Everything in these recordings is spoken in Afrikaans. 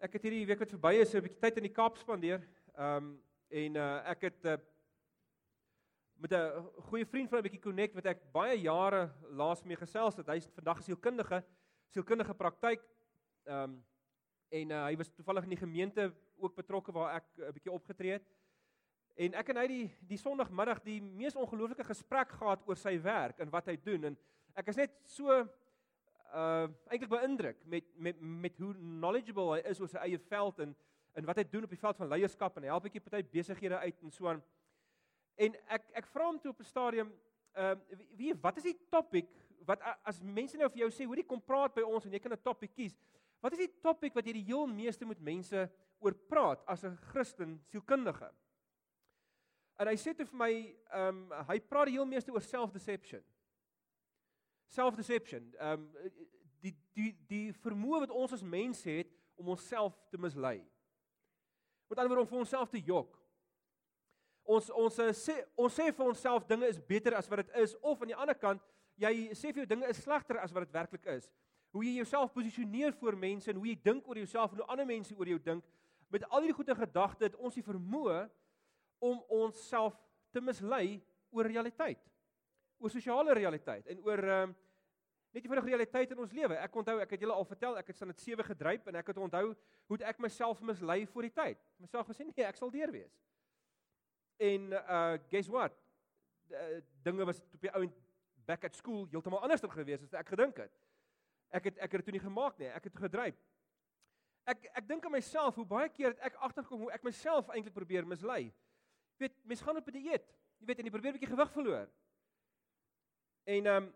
ek het hierdie week wat verby is 'n bietjie tyd in die Kaap spandeer. Ehm um, en uh, ek het uh, met 'n goeie vriend van 'n bietjie connect wat ek baie jare laas mee gesels het. Hy's vandag 'n sielkundige, sielkundige praktyk. Ehm um, en uh, hy was toevallig in die gemeente ook betrokke waar ek 'n bietjie opgetree het. En ek en hy die die Sondagmiddag die mees ongelooflike gesprek gehad oor sy werk en wat hy doen en ek is net so uh eintlik beïndruk met met met hoe knowledgeable hy is oor sy eie veld en en wat hy doen op die veld van leierskap en help bietjie party besighede uit en so aan. En ek ek vra hom toe op 'n stadium, ehm uh, wie wat is die topik wat as mense nou vir jou sê, hoorie kom praat by ons en jy kan 'n topik kies. Wat is die topik wat jy die heel meeste met mense oor praat as 'n Christen sielkundige? En hy sê toe vir my, ehm um, hy praat die heel meeste oor self-deception self-deception. Ehm um, die die die vermoë wat ons as mense het om onsself te mislei. Met ander woorde om vir onsself te jok. Ons ons eh, sê ons sê vir onsself dinge is beter as wat dit is of aan die ander kant jy sê vir jou dinge is slegter as wat dit werklik is. Hoe jy jouself posisioneer voor mense en hoe jy dink oor jouself en hoe ander mense oor jou dink met al hierdie goeie gedagtes het ons die vermoë om onsself te mislei oor realiteit oor sosiale realiteit en oor ehm um, net eenvoudig realiteit in ons lewe. Ek onthou, ek het julle al vertel, ek het staan dit 7 gedryp en ek het onthou hoe ek myself mislei voor die tyd. Myself gesê nee, ek sal deur wees. En uh guess what? Uh, dinge was op die ou back at school heeltemal anders gewees as ek gedink het. Ek het ek het dit toe nie gemaak nie. Ek het gedryp. Ek ek dink aan myself hoe baie keer het ek agtergekom hoe ek myself eintlik probeer mislei. Jy weet, mense gaan op 'n dieet. Jy weet, en jy probeer 'n bietjie gewig verloor. En ehm um,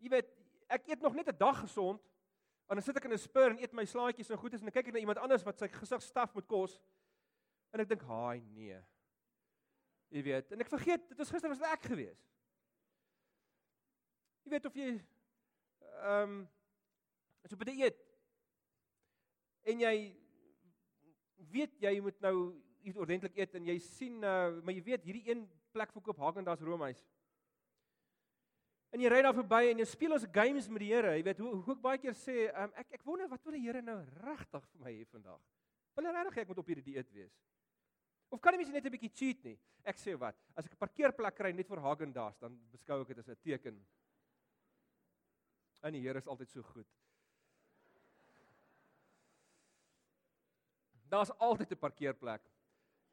jy weet, ek eet nog net 'n dag gesond. En dan sit ek in 'n spur en eet my slaaitjies en goed is en dan kyk ek na iemand anders wat sy gesig staf met kos. En ek dink, "Haai, nee." Jy weet, en ek vergeet, dit was gister was dit ek gewees. Jy weet of jy ehm um, as op 'n dieet en jy weet jy moet nou iets ordentlik eet en jy sien uh, maar jy weet hierdie een plek verkoop Hagendas roomys. En jy ry daar verby en jy speel ons games met die Here. Jy weet hoe hoe ek baie keer sê, um, ek ek wonder wat wil die Here nou regtig vir my hê vandag? Wil hy regtig ek moet op hierdie dieet wees? Of kan jy mens net 'n bietjie cheat nie? Ek sê wat, as ek 'n parkeerplek kry net vir Hagendas, dan beskou ek dit as 'n teken. En die Here is altyd so goed. Daar's altyd 'n parkeerplek.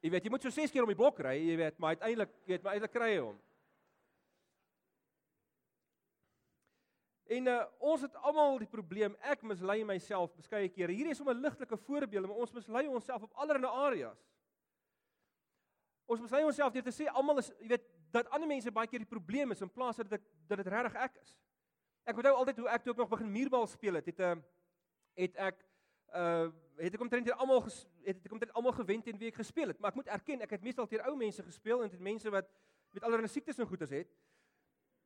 Jy weet, jy moet so 6 keer om die blok ry, jy weet, maar uiteindelik, jy weet, maar uiteindelik kry jy hom. En uh, ons het almal die probleem, ek mislei myself beskeie kere. Hierdie is om 'n ligtelike voorbeeld, maar ons mislei onsself op allerlei areas. Ons mislei onsself deur te sê almal is, jy weet, dat ander mense baie keer die probleem is in plaas dat dit dat dit regtig ek is. Ek onthou altyd hoe ek toe ook nog begin muurbal speel het, het 'n uh, het ek uh het ek omtrent almal het ek omtrent almal gewen teen wie ek gespeel het, maar ek moet erken ek het meestal teen ou mense gespeel en dit mense wat met allerlei siektes en goedes het.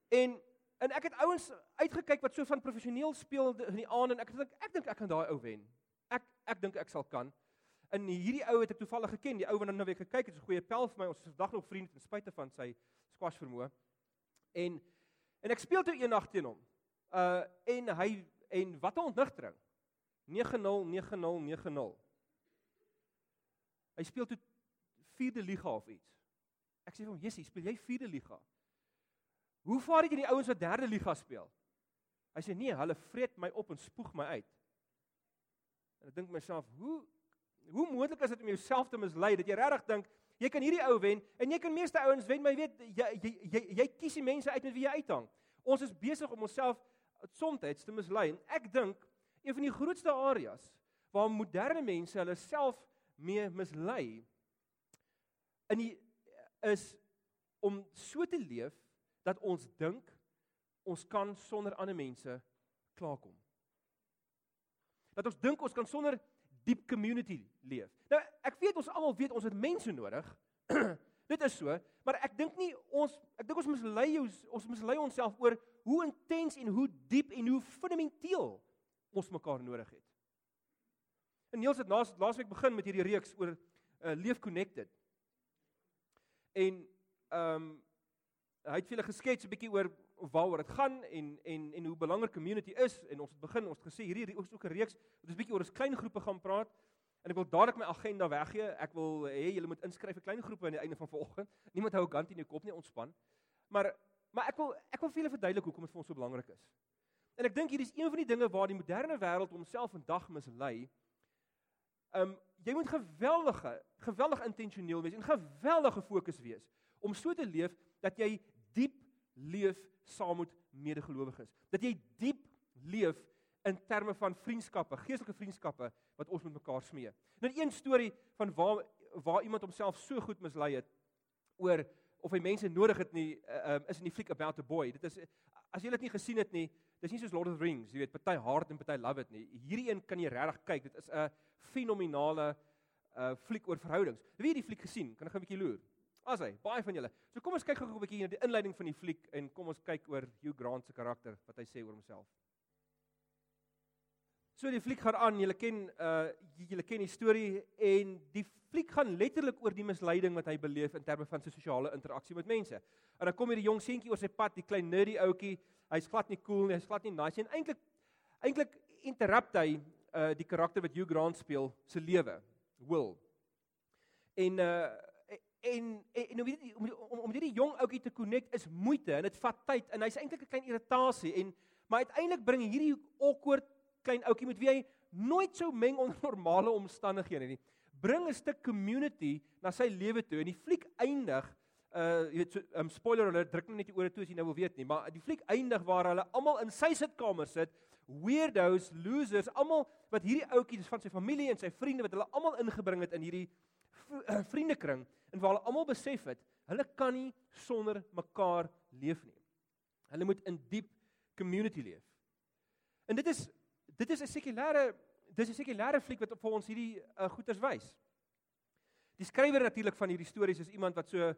En En ek het ouens uitgekyk wat so van professioneel speel in die aand en ek dink ek dink ek kan daai ou wen. Ek ek dink ek sal kan. En hierdie ou het ek toevallig geken, die ou wat nou weer gekyk het, is 'n goeie pel vir my. Ons is vandag nog vriende ten spyte van sy squash vermoë. En en ek speel toe eendag teen hom. Uh en hy en wat 'n ontnigtering. 9-0, 9-0, 9-0. Hy speel toe vierde liga of iets. Ek sê vir hom, "Jessie, speel jy vierde liga?" Hoe vaar dit in die ouens wat derde liga speel? Hy sê nee, hulle vreet my op en spoeg my uit. En ek dink myself, hoe hoe moontlik is dit om jouself te mislei dat jy regtig dink jy kan hierdie ou wen en jy kan meeste ouens wen, maar jy weet jy jy jy, jy kies die mense uit met wie jy uithang. Ons is besig om onsself soms te mislei en ek dink een van die grootste areas waar moderne mense hulle self mee mislei in die is om so te leef dat ons dink ons kan sonder ander mense klaarkom. Dat ons dink ons kan sonder diep community leef. Nou ek weet ons almal weet ons het mense nodig. Dit is so, maar ek dink nie ons ek dink ons moet lei ons ons moet lei onsself oor hoe intens en hoe diep en hoe fundamenteel ons mekaar nodig het. En Niels het laas laasweek begin met hierdie reeks oor uh, leef connected. En ehm um, hy het vir julle geskets 'n bietjie oor waaroor dit gaan en en en hoe belangrik community is en ons het begin ons het gesê hierdie is ook 'n reeks wat ons bietjie oor ons klein groepe gaan praat en ek wil dadelik my agenda weggee. Ek wil hê julle moet inskryf vir klein groepe aan die einde van vanoggend. Niemand hou 'n kant in jou kop nie, ontspan. Maar maar ek wil ek wil vir julle verduidelik hoekom dit vir ons so belangrik is. En ek dink hier is een van die dinge waar die moderne wêreld homself vandag mislei. Um jy moet geweldige geweldig intentioneel wees en geweldige fokus wees om so te leef dat jy leef saam met medegelowiges. Dat jy diep leef in terme van vriendskappe, geestelike vriendskappe wat ons met mekaar smee. Nou een storie van waar waar iemand homself so goed mislei het oor of hy mense nodig het nie uh, is in die fliek About a Boy. Dit is as jy dit nie gesien het nie, dis nie soos Lord of the Rings, jy weet, party hard en party love it nie. Hierdie een kan jy regtig kyk. Dit is 'n fenominale uh fliek oor verhoudings. Wie het die fliek gesien? Kan ek gou 'n bietjie loer? As hy, baie van julle. So kom ons kyk gou 'n bietjie na die inleiding van die fliek en kom ons kyk oor Hugh Grant se karakter wat hy sê oor homself. So die fliek gaan aan, julle ken uh julle ken die storie en die fliek gaan letterlik oor die misleiding wat hy beleef in terme van sy sosiale interaksie met mense. En dan kom hierdie jong seentjie oor sy pad, die klein nerdy ouetjie. Hy's glad nie cool nie, hy's glad nie nice nie. En eintlik eintlik interrupt hy uh die karakter wat Hugh Grant speel se lewe, Will. En uh en en om hierdie om om, om hierdie jong ouetjie te connect is moeite en dit vat tyd en hy's eintlik 'n klein irritasie en maar uiteindelik bring hierdie awkward klein ouetjie met wie hy nooit sou meng onder normale omstandighede nie. Bring 'n stuk community na sy lewe toe en die fliek eindig uh jy weet so um, spoiler alert druk net die ore toe as jy nou wil weet nie maar die fliek eindig waar hulle almal in sy sitkamer sit weirdos losers almal wat hierdie ouetjie dis van sy familie en sy vriende wat hulle almal ingebring het in hierdie vriendekring en waar hulle almal besef het, hulle kan nie sonder mekaar leef nie. Hulle moet in diep community leef. En dit is dit is 'n sekulêre dis 'n sekulêre fliek wat vir ons hierdie uh, goeters wys. Die skrywer natuurlik van hierdie stories is iemand wat so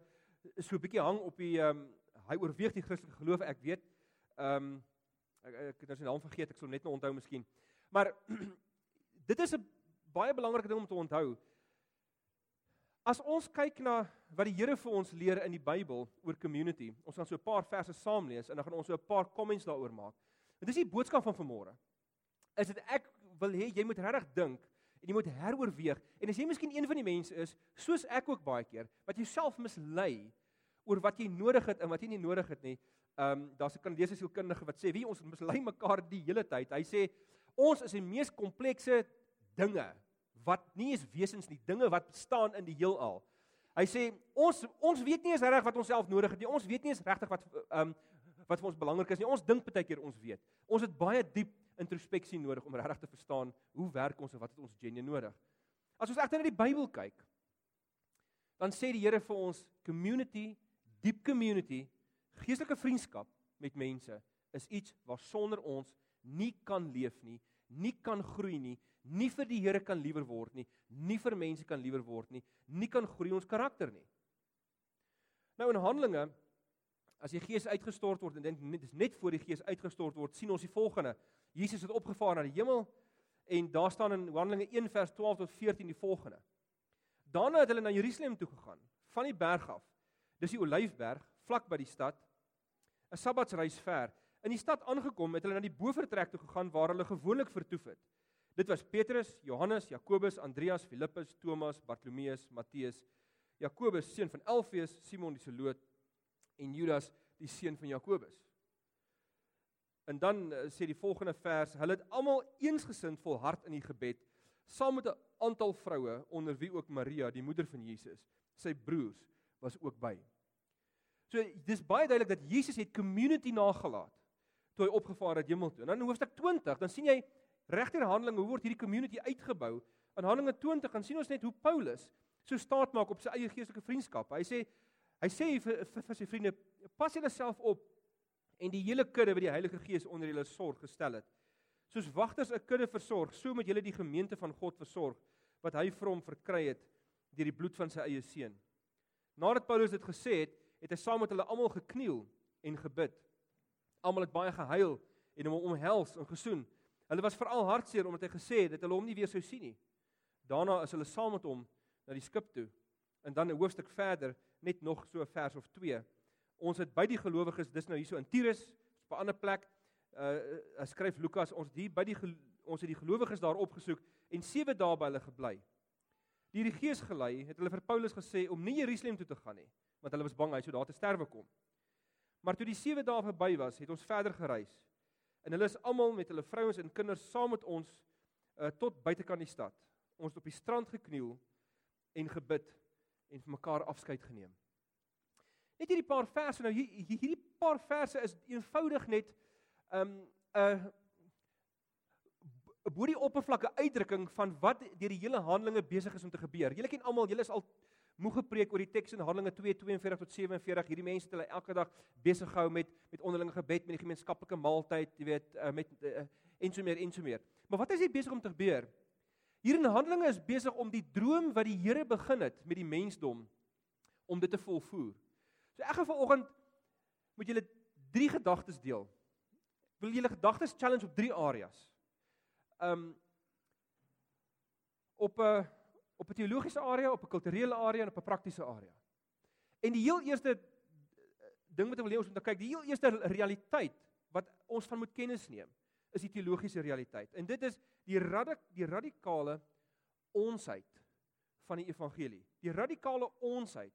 so 'n bietjie hang op die ehm um, hy oorweeg die Christelike geloof, ek weet. Ehm um, ek ek het nou sy naam vergeet, ek sal net nou onthou miskien. Maar dit is 'n baie belangrike ding om te onthou. As ons kyk na wat die Here vir ons leer in die Bybel oor community, ons gaan so 'n paar verse saam lees en dan gaan ons so 'n paar comments daaroor maak. Dit is die boodskap van vanmôre. Is dit ek wil hê jy moet regtig dink en jy moet heroorweeg. En as jy miskien een van die mense is, soos ek ook baie keer, wat jouself mislei oor wat jy nodig het en wat jy nie nodig het nie. Ehm um, daar's 'n Kanadese sielkundige wat sê wie ons mislei mekaar die hele tyd. Hy sê ons is die mees komplekse dinge wat nie is wesens nie, dinge wat bestaan in die heelal. Hy sê ons ons weet nie eens reg wat ons self nodig het nie. Ons weet nie eens regtig wat ehm um, wat vir ons belangrik is nie. Ons dink baie keer ons weet. Ons het baie diep introspeksie nodig om regtig te verstaan hoe werk ons en wat het ons genuen nodig. As ons egter na die Bybel kyk, dan sê die Here vir ons community, diep community, geestelike vriendskap met mense is iets waarsonder ons nie kan leef nie, nie kan groei nie, nie vir die Here kan liewer word nie, nie vir mense kan liewer word nie, nie kan groei ons karakter nie. Nou in Handelinge as die Gees uitgestort word en dit is net voor die Gees uitgestort word, sien ons die volgende. Jesus het opgevaar na die hemel en daar staan in Handelinge 1 vers 12 tot 14 die volgende. Daarna het hulle na Jerusalem toe gegaan van die berg af. Dis die Olyfberg vlak by die stad. 'n Sabbatsreis ver. In die stad aangekom het hulle na die bofortrek toe gegaan waar hulle gewoonlik vertoef het. Dit was Petrus, Johannes, Jakobus, Andreas, Filippus, Thomas, Bartolomeus, Matteus, Jakobus seun van Alfeus, Simon die Zeloot en Judas die seun van Jakobus. En dan uh, sê die volgende vers, hulle het almal eensgesind volhard in die gebed saam met 'n aantal vroue onder wie ook Maria, die moeder van Jesus, sy broers was ook by. So dis baie duidelik dat Jesus het community nagelaat toe hy opgevaar het hemel toe. En dan in hoofstuk 20, dan sien jy regter Handelinge hoe word hierdie community uitgebou. In Handelinge 20 gaan sien ons net hoe Paulus so staat maak op sy eie geestelike vriendskap. Hy sê hy sê vir, vir, vir sy vriende, pas julle self op en die hele kudde wat die Heilige Gees onder julle sorg gestel het. Soos wagters 'n kudde versorg, so moet julle die gemeente van God versorg wat hy vir hom verkry het deur die bloed van sy eie seun. Nadat Paulus dit gesê het, het hy saam met hulle almal gekniel en gebid. Almal het baie gehuil en hom omhels en gesoen. Hulle was veral hartseer omdat hy gesê het dat hulle hom nie weer sou sien nie. Daarna is hulle saam met hom na die skip toe. En dan 'n hoofstuk verder, net nog so 'n vers of 2, Ons het by die gelowiges, dis nou hierso in Tyrus, op 'n ander plek, uh, skryf Lukas, ons het hier by die ons het die gelowiges daar opgesoek en 7 dae by hulle gebly. Die Heilige Gees gelei, het hulle vir Paulus gesê om nie Jerusalem toe te gaan nie, want hulle was bang hy sou daar te sterwe kom. Maar toe die 7 dae verby was, het ons verder gereis. En hulle is almal met hulle vrouens en kinders saam met ons uh, tot buitekant die stad. Ons het op die strand gekniel en gebid en vir mekaar afskeid geneem. Net hierdie paar verse nou hier, hierdie paar verse is eenvoudig net 'n um, 'n uh, bo die oppervlakke uitdrukking van wat deur die hele Handelinge besig is om te gebeur. Julle ken almal, julle is al moeg gepreek oor die teks in Handelinge 2:42 tot 47. Hierdie mense het hulle elke dag besig gehou met met onderlinge gebed, met die gemeenskaplike maaltyd, jy weet, uh, met uh, en so meer en so meer. Maar wat is hier besig om te gebeur? Hier in Handelinge is besig om die droom wat die Here begin het met die mensdom om dit te volvoer. So ek gaan vanoggend met julle drie gedagtes deel. Wil julle gedagtes challenge op drie areas. Um op 'n op 'n teologiese area, op 'n kulturele area en op 'n praktiese area. En die heel eerste ding wat ek wil hê ons moet kyk, die heel eerste realiteit wat ons van moet kennis neem, is die teologiese realiteit. En dit is die radik die radikale onsheid van die evangelie. Die radikale onsheid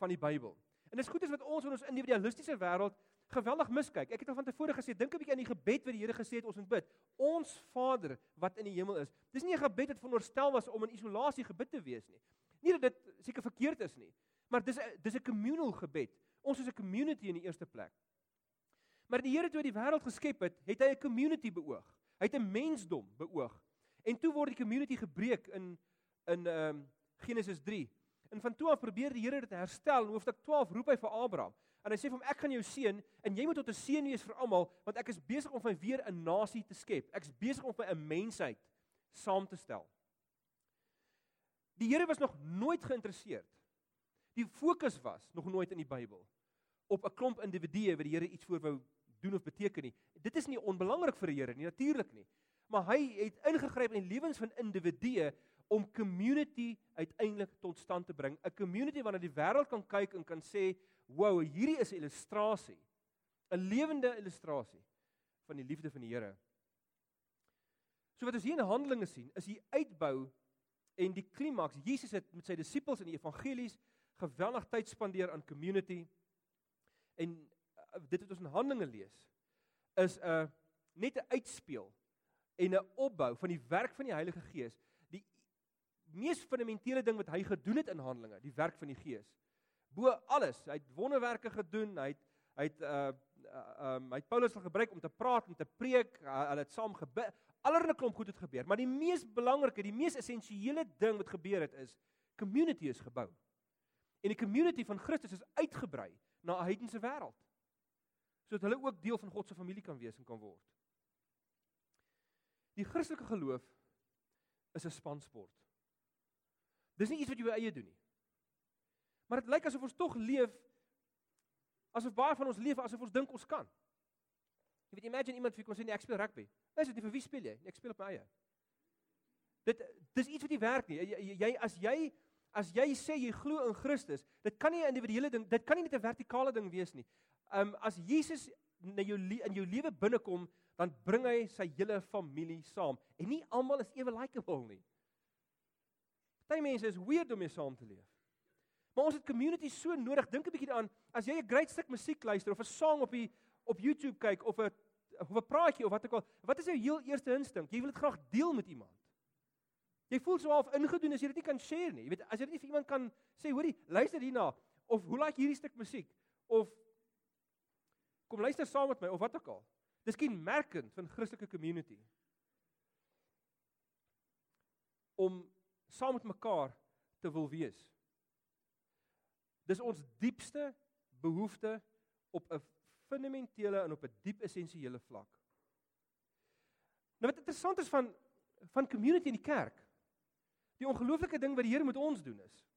van die Bybel. En dis goed as wat ons in ons individualistiese wêreld geweldig miskyk. Ek het al van tevore gesê, dink 'n bietjie aan die gebed wat die Here gesê het ons moet bid. Ons Vader wat in die hemel is. Dis nie 'n gebed wat veronderstel was om in isolasie gebid te wees nie. Nie dat dit seker verkeerd is nie, maar dis 'n dis 'n communal gebed. Ons is 'n community in die eerste plek. Maar die Here toe die wêreld geskep het, het hy 'n community beoog. Hy het 'n mensdom beoog. En toe word die community gebreek in in ehm um, Genesis 3. En van toe af probeer die Here dit herstel. In hoofstuk 12 roep hy vir Abraham. En hy sê vir hom ek gaan jou seën en jy moet tot 'n seën wees vir almal want ek is besig om van weer 'n nasie te skep. Ek's besig om 'n mensheid saam te stel. Die Here was nog nooit geïnteresseerd. Die fokus was nog nooit in die Bybel op 'n klomp individue wat die Here iets voor wou doen of beteken nie. Dit is nie onbelangrik vir die Here nie, natuurlik nie. Maar hy het ingegryp in lewens van individue om community uiteindelik tot stand te bring. 'n Community waarna die wêreld kan kyk en kan sê, "Wow, hierdie is 'n illustrasie. 'n Lewende illustrasie van die liefde van die Here." So wat ons hier in Handelinge sien, is die uitbou en die klimaks. Jesus het met sy disippels in die evangelies geweldig tyd spandeer aan community. En uh, dit wat ons in Handelinge lees, is 'n uh, net 'n uitspeel en 'n opbou van die werk van die Heilige Gees mees fundamentele ding wat hy gedoen het in Handelinge, die werk van die Gees. Bo alles, hy het wonderwerke gedoen, hy het hy het uh uh um, hy het Paulus gebruik om te praat en te preek, hulle het saam gebid. Allerlei klomp goed het gebeur, maar die mees belangrike, die mees essensiële ding wat gebeur het is community is gebou. En die community van Christus is uitgebrei na 'n heidense wêreld. Sodat hulle ook deel van God se familie kan wees en kan word. Die Christelike geloof is 'n spansport. Dis nie iets wat jy by eie doen nie. Maar dit lyk asof ons tog leef asof baie van ons leef asof ons dink ons kan. Jy weet imagine iemand vir kon sê nee, ek speel rugby. Is dit nie vir wie speel jy? Ek speel op my eie. Dit dis iets wat nie werk nie. Jy, jy as jy as jy sê jy glo in Christus, dit kan nie 'n individuele ding, dit kan nie net 'n vertikale ding wees nie. Um as Jesus na jou in jou lewe binnekom, dan bring hy sy hele familie saam en nie almal is ewe likeable nie. Party mense is weird om mee saam te leef. Maar ons het community so nodig. Dink 'n bietjie daaraan as jy 'n great stuk musiek luister of 'n song op die op YouTube kyk of 'n of 'n praatjie of wat ook al. Wat is jou heel eerste instink? Jy wil dit graag deel met iemand. Jy voel so half ingedoen as jy dit nie kan share nie. Jy weet as jy dit nie vir iemand kan sê, hoorie, luister hierna of hoe laat hierdie stuk musiek of kom luister saam met my of wat ook al. Dis kenmerkend van Christelike community. Om saam met mekaar te wil wees. Dis ons diepste behoefte op 'n fundamentele en op 'n diep essensiële vlak. Nou wat interessant is van van community in die kerk. Die ongelooflike ding wat die Here met ons doen is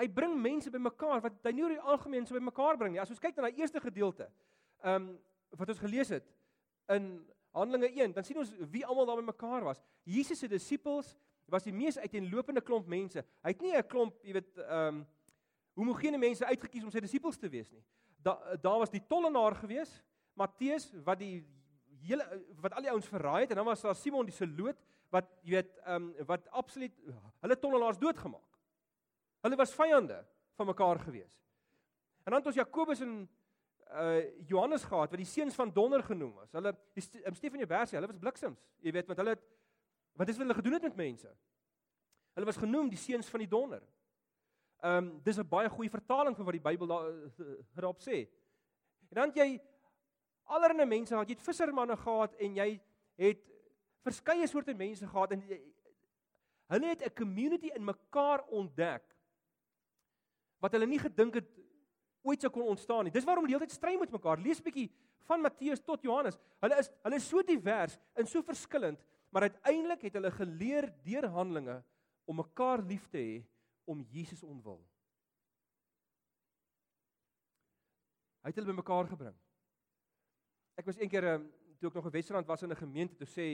Hy bring mense bymekaar wat hy nie oor die algemeen so bymekaar bring nie. As ons kyk na daai eerste gedeelte, ehm um, wat ons gelees het in Handelinge 1, dan sien ons wie almal daar bymekaar was. Jesus se disippels, was die mees uiteenlopende klomp mense. Hy het nie 'n klomp, jy weet, ehm um, homogene mense uitget kies om sy disippels te wees nie. Daar daar was die tollenaar gewees, Matteus wat die hele wat al die ouens verraai het en dan was daar Simon die Seloot wat jy weet ehm um, wat absoluut hulle tollenaars doodgemaak. Hulle was vyande van mekaar gewees. En dan het ons Jakobus en uh Johannes gehad wat die seuns van donder genoem was. Hulle um, Stefanie Bersie, hulle was bliksems. Jy weet want hulle het wat is hulle gedoen het met mense? Hulle was genoem die seuns van die donder. Ehm um, dis 'n baie goeie vertaling van wat die Bybel daar daarop sê. En dan jy allerlei mense gehad, jy het vissermanne gehad en jy het verskeie soorte mense gehad en hulle het 'n community in mekaar ontdek wat hulle nie gedink het ooit sou kon ontstaan nie. Dis waarom hulle heeltyd stry met mekaar. Lees 'n bietjie van Matteus tot Johannes. Hulle is hulle is so divers en so verskillend, maar uiteindelik het hulle geleer deur Handelinge om mekaar lief te hê om Jesus ontwil. Hy het hulle bymekaar gebring. Ek was eendag um, toe ek nog in Wesrand was in 'n gemeente toe sê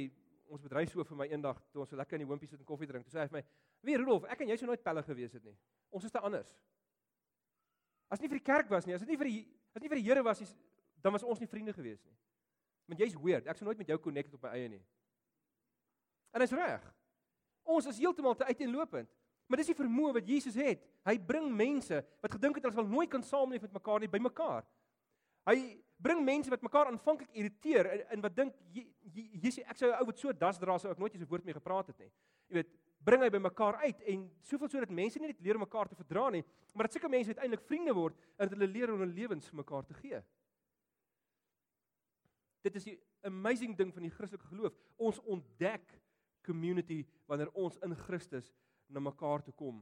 ons bedryfshoof vir my eendag toe ons so lekker in die hoompie sit en koffie drink. Toe sê hy vir my: "Wie Rudolf, ek en jy sou nooit pelle gewees het nie. Ons is te anders." As nie vir die kerk was nie, as dit nie vir die as nie vir die Here was nie, dan was ons nie vriende gewees nie. Want jy's weird. Ek sou nooit met jou connect op my eie nie. En hy's reg. Ons is heeltemal te uiteenlopend. Maar dis die vermoë wat Jesus het. Hy bring mense wat gedink het hulle sal nooit kan saamleef met mekaar nie bymekaar. Hy bring mense wat mekaar aanvanklik irriteer en, en wat dink jy sê ek sou 'n ou wat so das dra sou ek nooit eens 'n woord mee gepraat het nie. Jy weet, bring hy bymekaar uit en soveel sodat mense nie net leer mekaar te verdra nie, maar dat sulke mense uiteindelik vriende word en dat hulle leer om hulle lewens vir mekaar te gee. Dit is die amazing ding van die Christelike geloof. Ons ontdek community wanneer ons in Christus na mekaar toe kom.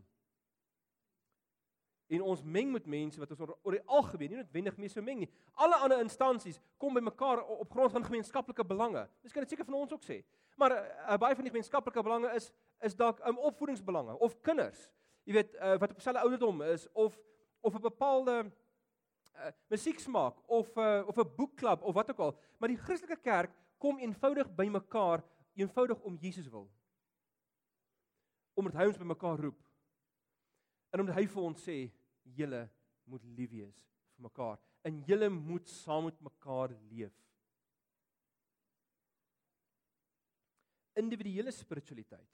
En ons meng met mense wat ons oor, oor die algemeen nie noodwendig mee sou meng nie. Alle ander instansies kom by mekaar op grond van gemeenskaplike belange. Dis kan dit seker van ons ook sê. Maar uh, baie van die gemeenskaplike belange is is dalk um, opvoedingsbelange of kinders. Jy weet uh, wat op dieselfde ouderdom is of of 'n bepaalde uh, musieksmaak of uh, of 'n boekklub of wat ook al. Maar die Christelike kerk kom eenvoudig by mekaar eenvoudig om Jesus wil omdat hy ons bymekaar roep. En omdat hy vir ons sê julle moet lief wees vir mekaar en julle moet saam met mekaar leef. Individuele spiritualiteit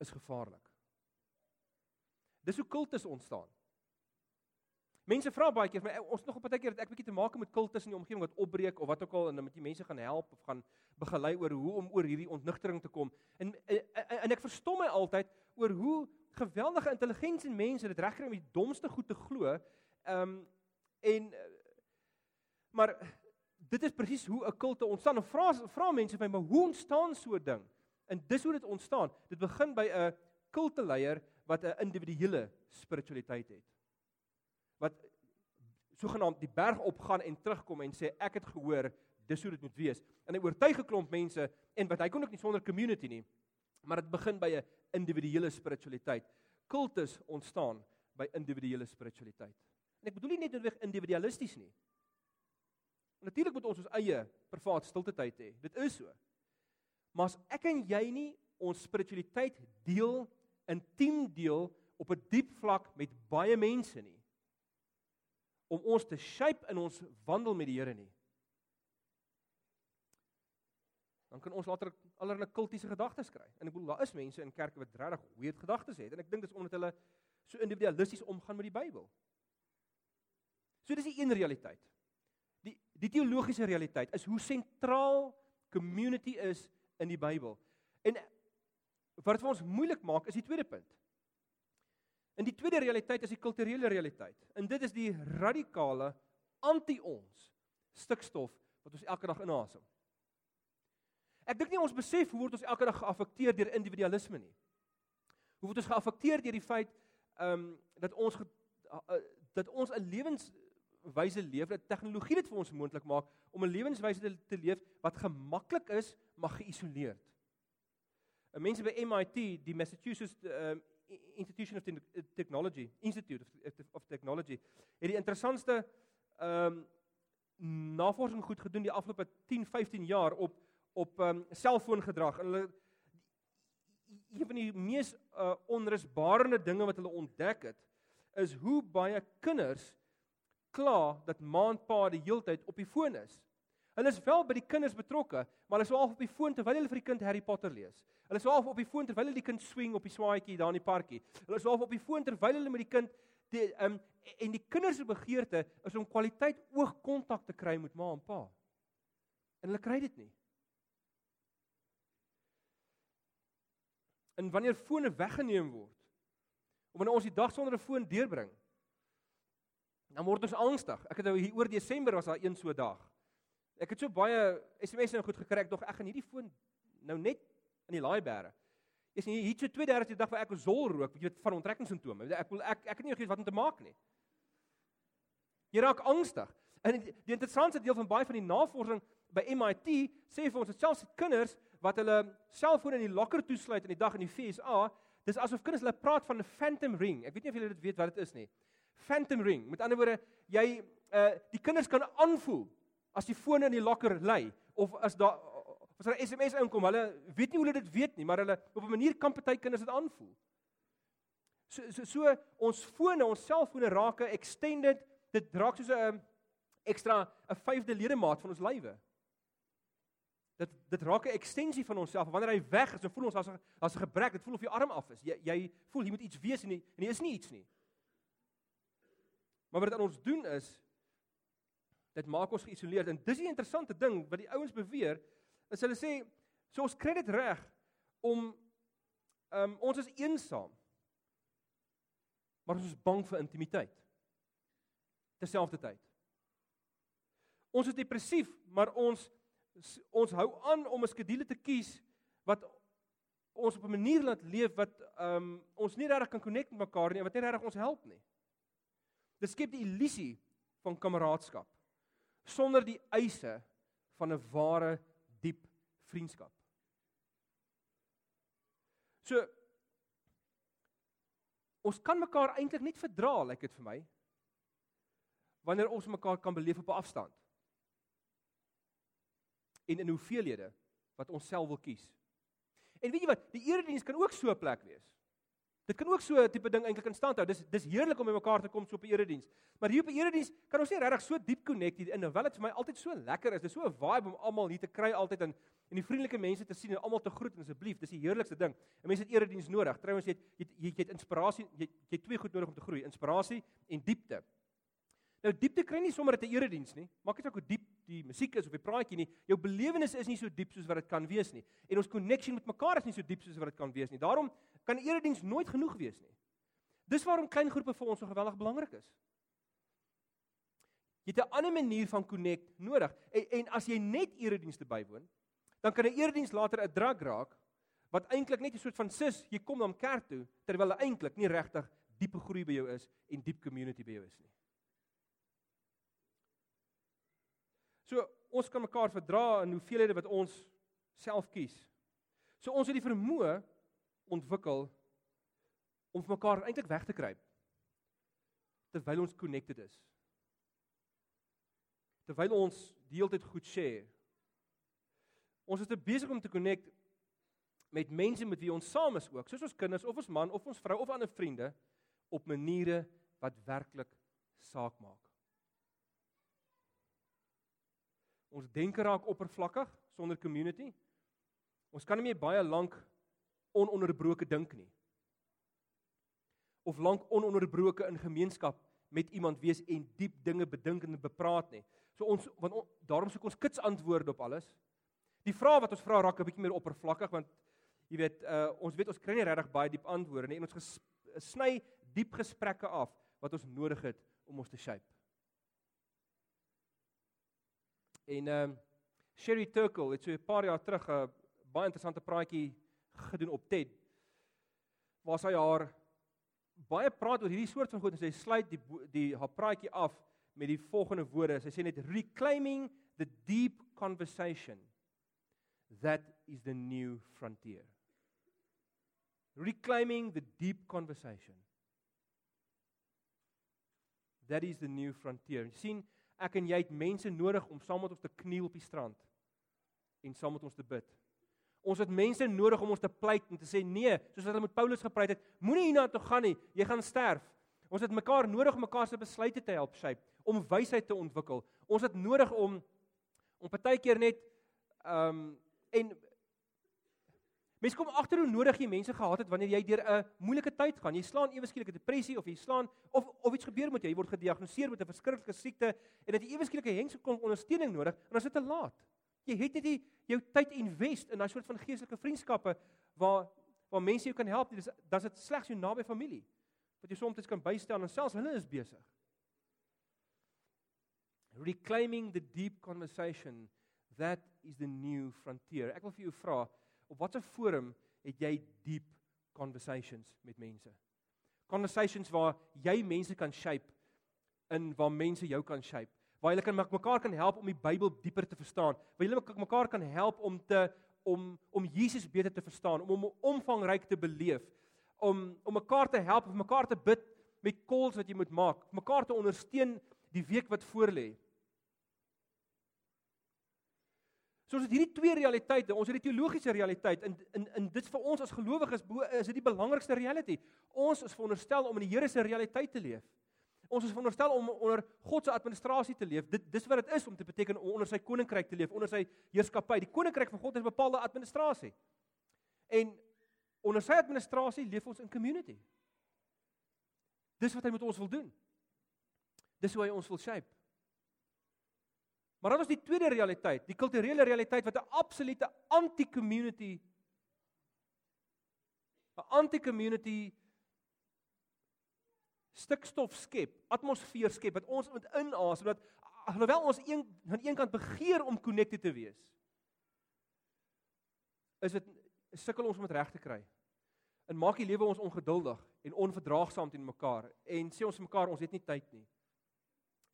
is gevaarlik. Dis hoe kultus ontstaan. Mense vra baie keer, maar ons nog op 'n partykeer dat ek bietjie te maak met kultus in die omgewing wat opbreek of wat ook al en dan moet jy mense gaan help of gaan begelei oor hoe om oor hierdie ontnigtering te kom. En en, en ek verstom my altyd oor hoe geweldige intelligensie mense dit regkry om die domste goed te glo. Ehm um, en maar dit is presies hoe 'n kulte ontstaan. En vra vra mense my, maar hoe ontstaan so 'n ding? En dis hoe dit ontstaan. Dit begin by 'n kulteleier wat 'n individuele spiritualiteit het wat sogenaamd die berg opgaan en terugkom en sê ek het gehoor dis hoe dit moet wees. En hy oortuig 'n klomp mense en wat hy kon ook nie sonder community nie. Maar dit begin by 'n individuele spiritualiteit. Kultus ontstaan by individuele spiritualiteit. En ek bedoel nie net noodwendig individualisties nie. Natuurlik moet ons ons eie privaat stilte tyd hê. Dit is so. Maar as ek en jy nie ons spiritualiteit deel, intiem deel op 'n diep vlak met baie mense nie, om ons te shape in ons wandel met die Here nie. Dan kan ons later allerlei kultiese gedagtes kry. En ek bedoel daar is mense in kerke wat regtig weird gedagtes het en ek dink dit is omdat hulle so individualisties omgaan met die Bybel. So dis die een realiteit. Die die teologiese realiteit is hoe sentraal community is in die Bybel. En wat dit vir ons moeilik maak is die tweede punt. In die tweede realiteit is die kulturele realiteit. En dit is die radikale anti-ons stikstof wat ons elke dag inasem. Ek dink nie ons besef hoe word ons elke dag geaffekteer deur individualisme nie. Hoe word ons geaffekteer deur die feit ehm um, dat ons ge, uh, dat ons 'n lewenswyse leef, dat tegnologie dit vir ons moontlik maak om 'n lewenswyse te, te leef wat gemaklik is, maar geïsoleerd. 'n Mense by MIT, die Massachusetts uh, Institution of Technology, Institute of, of Technology, het die interessantste ehm um, navorsing goed gedoen die afgelope 10, 15 jaar op op ehm um, selfoongedrag. En hulle een van die mees uh, onrusbarende dinge wat hulle ontdek het, is hoe baie kinders kla dat ma en pa die heeltyd op die foon is. Hulle is wel by die kinders betrokke, maar hulle is half op die foon terwyl hulle vir die kind Harry Potter lees. Hulle is half op die foon terwyl hulle die kind swing op die swaadjie daar in die parkie. Hulle is half op die foon terwyl hulle met die kind die um, en die kinders se begeerte is om kwaliteit oogkontak te kry met ma en pa. En hulle kry dit nie. En wanneer fone weggeneem word, of wanneer ons die dag sonder 'n foon deurbring, dan word ons angstig. Ek het nou hier oor Desember was daar een so dag. Ek het so baie SMS'e nou goed gekry, tog ek gaan hierdie foon nou net in die laai bære. Is nie hier so 32 die dag waar ek zol rook, jy weet van onttrekkingssimptome. Ek wil ek ek het nie geweet wat om te maak nie. Jy raak angstig. En die interessante deel van baie van die navorsing by MIT sê vir ons dat selfs kinders wat hulle selfone in die lokker toesluit in die dag in die FSA, dis asof kinders hulle praat van 'n phantom ring. Ek weet nie of julle dit weet wat dit is nie. Phantom ring. Met ander woorde, jy uh die kinders kan aanvoel as die foon in die lokker lê of as daar as daar 'n SMS inkom, hulle weet nie hoe hulle dit weet nie, maar hulle op 'n manier kan party kinders dit aanvoel. So so so ons fone, ons selfone raak 'n extended, dit raak soos 'n ekstra 'n vyfde ledemaat van ons lywe. Dit dit raak 'n ekstensie van onsself. Wanneer hy weg is, dan voel ons as 'n as 'n gebrek. Dit voel of jy arm af is. Jy jy voel jy moet iets wees en nie, en jy is nie iets nie. Maar wat dit aan ons doen is dit maak ons geïsoleerd. En dis die interessante ding wat die ouens beweer is hulle sê so ons kry dit reg om um, ons is eensaam maar ons is bang vir intimiteit. Terselfdertyd. Ons is depressief maar ons ons hou aan om 'n skedule te kies wat ons op 'n manier laat leef wat um, ons nie regtig kan connect met mekaar nie wat nie regtig ons help nie. Dit skep die illusie van kameraadskap sonder die eise van 'n ware diep vriendskap. So ons kan mekaar eintlik net verdra, lyk like dit vir my, wanneer ons mekaar kan beleef op 'n afstand. En in hoeveelhede wat ons self wil kies. En weet jy wat, die erediens kan ook so 'n plek wees. Dit kan ook so 'n tipe ding eintlik in stand hou. Dis dis heerlik om by mekaar te kom so op 'n erediens. Maar hier op 'n erediens kan ons nie regtig so diep connect hier in. Hoewel dit vir my altyd so lekker is. Dis so 'n vibe om almal hier te kry altyd en en die vriendelike mense te sien en almal te groet en asseblief, dis die heerlikste ding. 'n Mens het erediens nodig. Trouwens jy het jy het, jy het inspirasie, jy, jy het twee goed nodig om te groei, inspirasie en diepte. Nou diepte kry nie sommer uit 'n erediens nie. Maak nie saak hoe diep die musiek is of die praatjie nie. Jou belewenis is nie so diep soos wat dit kan wees nie. En ons connection met mekaar is nie so diep soos wat dit kan wees nie. Daarom kan erediens nooit genoeg wees nie. Dis waarom klein groepe vir ons so geweldig belangrik is. Jy het 'n ander manier van connect nodig. En, en as jy net eredienste bywoon, dan kan 'n erediens later 'n drag raak wat eintlik net 'n soort van sis, jy kom dan kerk toe terwyl hy eintlik nie regtig diepe groei by jou is en diep community by jou is nie. So ons kan mekaar verdra in hoeveelhede wat ons self kies. So ons het die vermoë ontwikkel om vir mekaar eintlik weg te kruip terwyl ons connected is. Terwyl ons die hele tyd goed share. Ons is te besig om te connect met mense met wie ons saam is ook, soos ons kinders of ons man of ons vrou of ander vriende op maniere wat werklik saak maak. Ons denke raak oppervlakkig sonder community. Ons kan nie meer baie lank ononderbroke dink nie. Of lank ononderbroke in gemeenskap met iemand wees en diep dinge bedink en bepraat nie. So ons want on, daarom soek ons kits antwoorde op alles. Die vrae wat ons vra raak 'n bietjie meer oppervlakkig want jy weet uh ons weet ons kry nie regtig baie diep antwoorde nie en ons sny diep gesprekke af wat ons nodig het om ons te shape. En ehm uh, Sherry Turkle het so 'n paar jaar terug 'n baie interessante praatjie gedoen op TED waar sy haar baie praat oor hierdie soort van goed en sy sluit die die haar praatjie af met die volgende woorde. Sy sê net reclaiming the deep conversation that is the new frontier. Reclaiming the deep conversation. That is the new frontier. Jy sien, ek en jy het mense nodig om saam met ons te kniel op die strand en saam met ons te bid. Ons het mense nodig om ons te pleit en te sê nee, soos wat hulle met Paulus gepraat het, moenie hierna toe gaan nie, jy gaan sterf. Ons het mekaar nodig om mekaar se besluite te help shape, om wysheid te ontwikkel. Ons het nodig om om partykeer net ehm um, en mense kom agter hoe nodig jy mense gehad het wanneer jy deur 'n moeilike tyd gaan. Jy slaan ewe skielik 'n depressie of jy slaan of of iets gebeur met jou. Jy word gediagnoseer met 'n verskriklike siekte en dat jy ewe skielik 'n hengse kom ondersteuning nodig en dan is dit te laat. Jy het net nie jou tyd invest in daai soort van geestelike vriendskappe waar waar mense jou kan help. Dis dan is dit slegs jou naby familie wat jy soms kan bystaan en selfs hulle is besig. Reclaiming the deep conversation that is the new frontier. Ek wil vir jou vra, op watter forum het jy diep conversations met mense? Conversations waar jy mense kan shape in waar mense jou kan shape. Waar jy kan mekaar kan help om die Bybel dieper te verstaan. Waar jy mekaar kan help om te om om Jesus beter te verstaan, om hom omvangryk te beleef, om om mekaar te help, om mekaar te bid met calls wat jy moet maak, mekaar te ondersteun die week wat voorlê. So ons het hierdie twee realiteite. Ons het die teologiese realiteit in in in dit vir ons as gelowiges is dit die belangrikste reality. Ons is veronderstel om in die Here se realiteit te leef. Ons is veronderstel om onder God se administrasie te leef. Dit dis wat dit is om te beteken om onder sy koninkryk te leef, onder sy heerskappy. Die koninkryk van God is 'n bepaalde administrasie. En onder sy administrasie leef ons in community. Dis wat hy met ons wil doen. Dis hoe hy ons wil shape. Maar dan is die tweede realiteit, die kulturele realiteit wat 'n absolute anti-community 'n anti-community stikstof skep, atmosfeer skep wat ons moet inasem dat alhoewel ons een aan een kant begeer om connected te wees, is dit sukkel ons om dit reg te kry. En maak die lewe ons ongeduldig en onverdraagsaam teenoor mekaar en sê ons mekaar ons het nie tyd nie.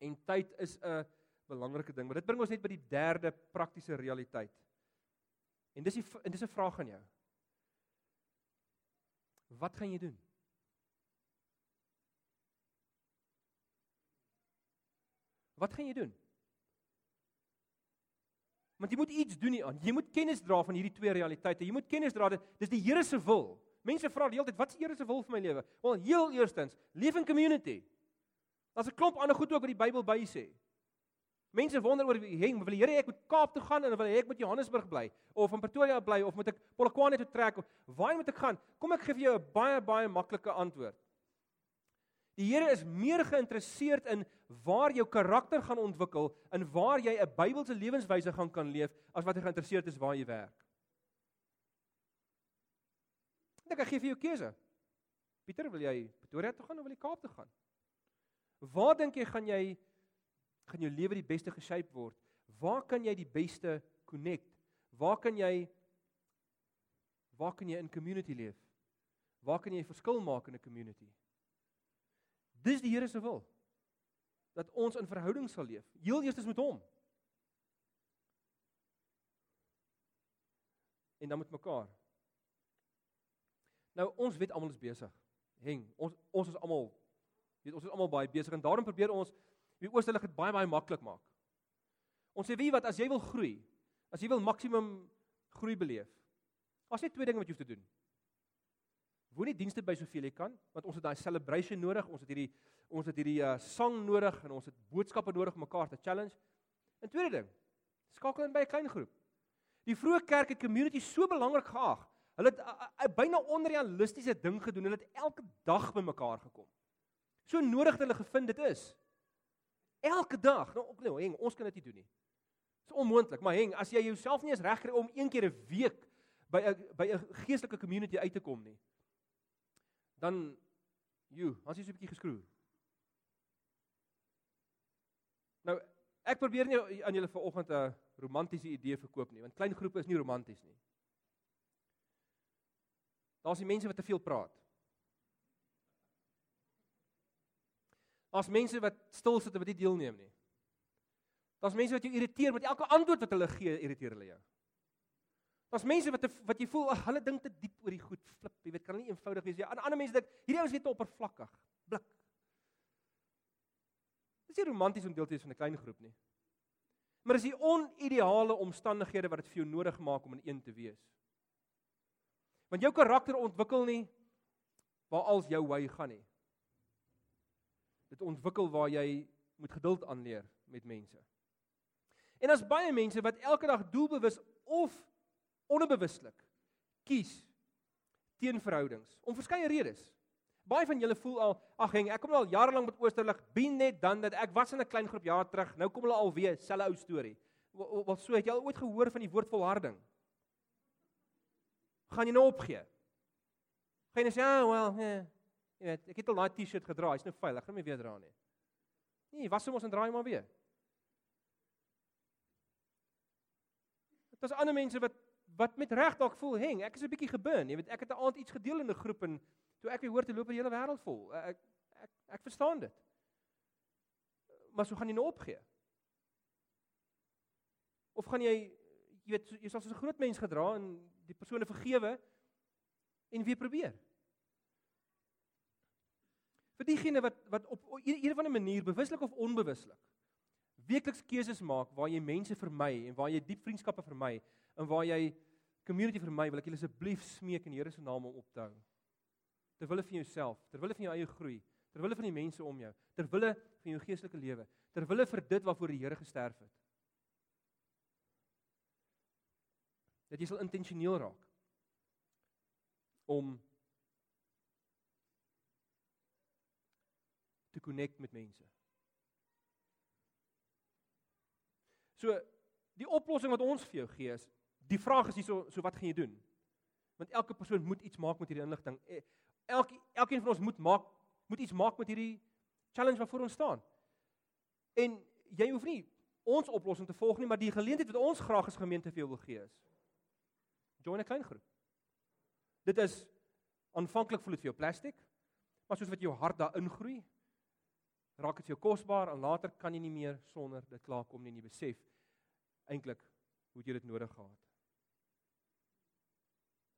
En tyd is 'n belangrike ding, maar dit bring ons net by die derde praktiese realiteit. En dis die en dis 'n vraag aan jou. Wat gaan jy doen? Wat gaan jy doen? Want jy moet iets doen hieraan. Jy moet kennis dra van hierdie twee realiteite. Jy moet kennis dra dat dis die Here se wil. Mense vra die hele tyd, wat is die Here se wil vir my lewe? Wel, heel eerstens, leef in community. Daar's 'n klomp ander goed ook wat die Bybel by sê. Mense wonder oor wie heng, wil die Here ek moet Kaap toe gaan en wil hy ek moet Johannesburg bly of in Pretoria bly of moet ek Polokwane toe trek of waar moet ek gaan? Kom ek gee vir jou 'n baie baie maklike antwoord. Die Here is meer geïnteresseerd in waar jou karakter gaan ontwikkel en waar jy 'n Bybelse lewenswyse gaan kan leef as wat hy geïnteresseerd is waar jy werk. Dink ek gee vir jou keuse. Pieter, wil jy Pretoria toe gaan of wil jy Kaap toe gaan? Waar dink jy gaan jy gaan jou lewe die beste geshape word? Waar kan jy die beste connect? Waar kan jy waar kan jy in community leef? Waar kan jy 'n verskil maak in 'n community? Dis die Here se wil. Dat ons in verhouding sal leef. Heel eers is met hom. En dan met mekaar. Nou ons weet almal is besig. Heng, ons ons is almal weet ons is almal baie besig en daarom probeer ons die oosterlig dit baie baie maklik maak. Ons sê wie wat as jy wil groei, as jy wil maksimum groei beleef. Daar's net twee dinge wat jy hoef te doen. Woon nie dienste by soveel jy kan, want ons het daai celebration nodig, ons het hierdie ons het hierdie uh, sang nodig en ons het boodskappe nodig om mekaar te challenge. En tweede ding, skakel in by 'n klein groep. Die vroeë kerk het community so belangrik geag. Hulle het 'n byna onrealistiese ding gedoen. Hulle het elke dag bymekaar gekom. So nodig het hulle gevind dit is. Elke dag. Nou ook nou, heng, ons kan dit nie doen nie. Dit is onmoontlik, maar heng, as jy jouself nie eens regkry om een keer 'n week by 'n by 'n geestelike community uit te kom nie, dan jy, as jy so 'n bietjie geskroei. Nou, ek probeer nie aan julle vanoggend 'n romantiese idee verkoop nie, want klein groepe is nie romanties nie. Daar's die mense wat te veel praat. Daar's mense wat stil sit en wat nie deelneem nie. Daar's mense wat jou irriteer met elke antwoord wat hulle gee, irriteer hulle jou. Daar's mense wat wat jy voel, ag, hulle dink te diep oor die goed, flip, jy weet, kan nie eenvoudig wees nie. Aan ander mense dink, hierdie ouens weet te oppervlakkig, blik. Dis nie romanties om deel te wees van 'n klein groep nie. Maar is die onideale omstandighede wat dit vir jou nodig maak om in een te wees. Want jou karakter ontwikkel nie waar als jou wy gaan nie. dit ontwikkel waar jy moet geduld aanleer met mense. En as baie mense wat elke dag doelbewus of onbewuslik kies teen verhoudings om verskeie redes. Baie van julle voel al, ag heng, ek kom al jare lank met Oosterlig, bin net dan dat ek was in 'n klein groep jaar terug, nou kom hulle al weer, selfe ou storie. Wat so het jy al ooit gehoor van die woord volharding? Gaan jy nou opgee? Gaan jy sê, "Ja, well, yeah. jy weet, ek het al daai T-shirt gedra, hy's nou veilig, gaan my weer dra nie." Nee, was hom ons en draai maar weer. Dit is ander mense wat wat met reg dalk voel, "Heng, ek is 'n bietjie geburn." Jy weet, ek het 'n aand iets gedeel in 'n groep en toe ek weer hoor te loop die hele wêreld vol. Ek ek ek verstaan dit. Maar so gaan jy nou opgee. Of gaan jy jy weet jy sal soos 'n groot mens gedra en die persone vergewe en weer probeer. Vir diegene wat wat op een of ander manier bewuslik of onbewuslik weekliks keuses maak waar jy mense vermy en waar jy diep vriendskappe vermy en waar jy community vermy, wil ek julle asseblief smeek in die Here se naam om op te hou. Terwille van jouself, terwille van jou eie groei, terwille van die mense om jou, terwille van jou geestelike lewe, terwille vir dit waarvoor die Here gesterf het. Dat jy sal intentioneel raak om te connect met mense. So die oplossing wat ons vir jou gee is Die vraag is hierso, so wat gaan jy doen? Want elke persoon moet iets maak met hierdie inligting. Eh, elke elkeen van ons moet maak moet iets maak met hierdie challenge wat voor ons staan. En jy hoef nie ons oplossing te volg nie, maar die geleentheid wat ons graag as gemeente vir jou wil gee is. Join 'n klein groep. Dit is aanvanklik voel dit vir jou plastiek, maar soos wat jou hart daarin groei, raak dit vir jou kosbaar en later kan jy nie meer sonder dit klaarkom nie en jy besef eintlik hoe jy dit nodig gehad.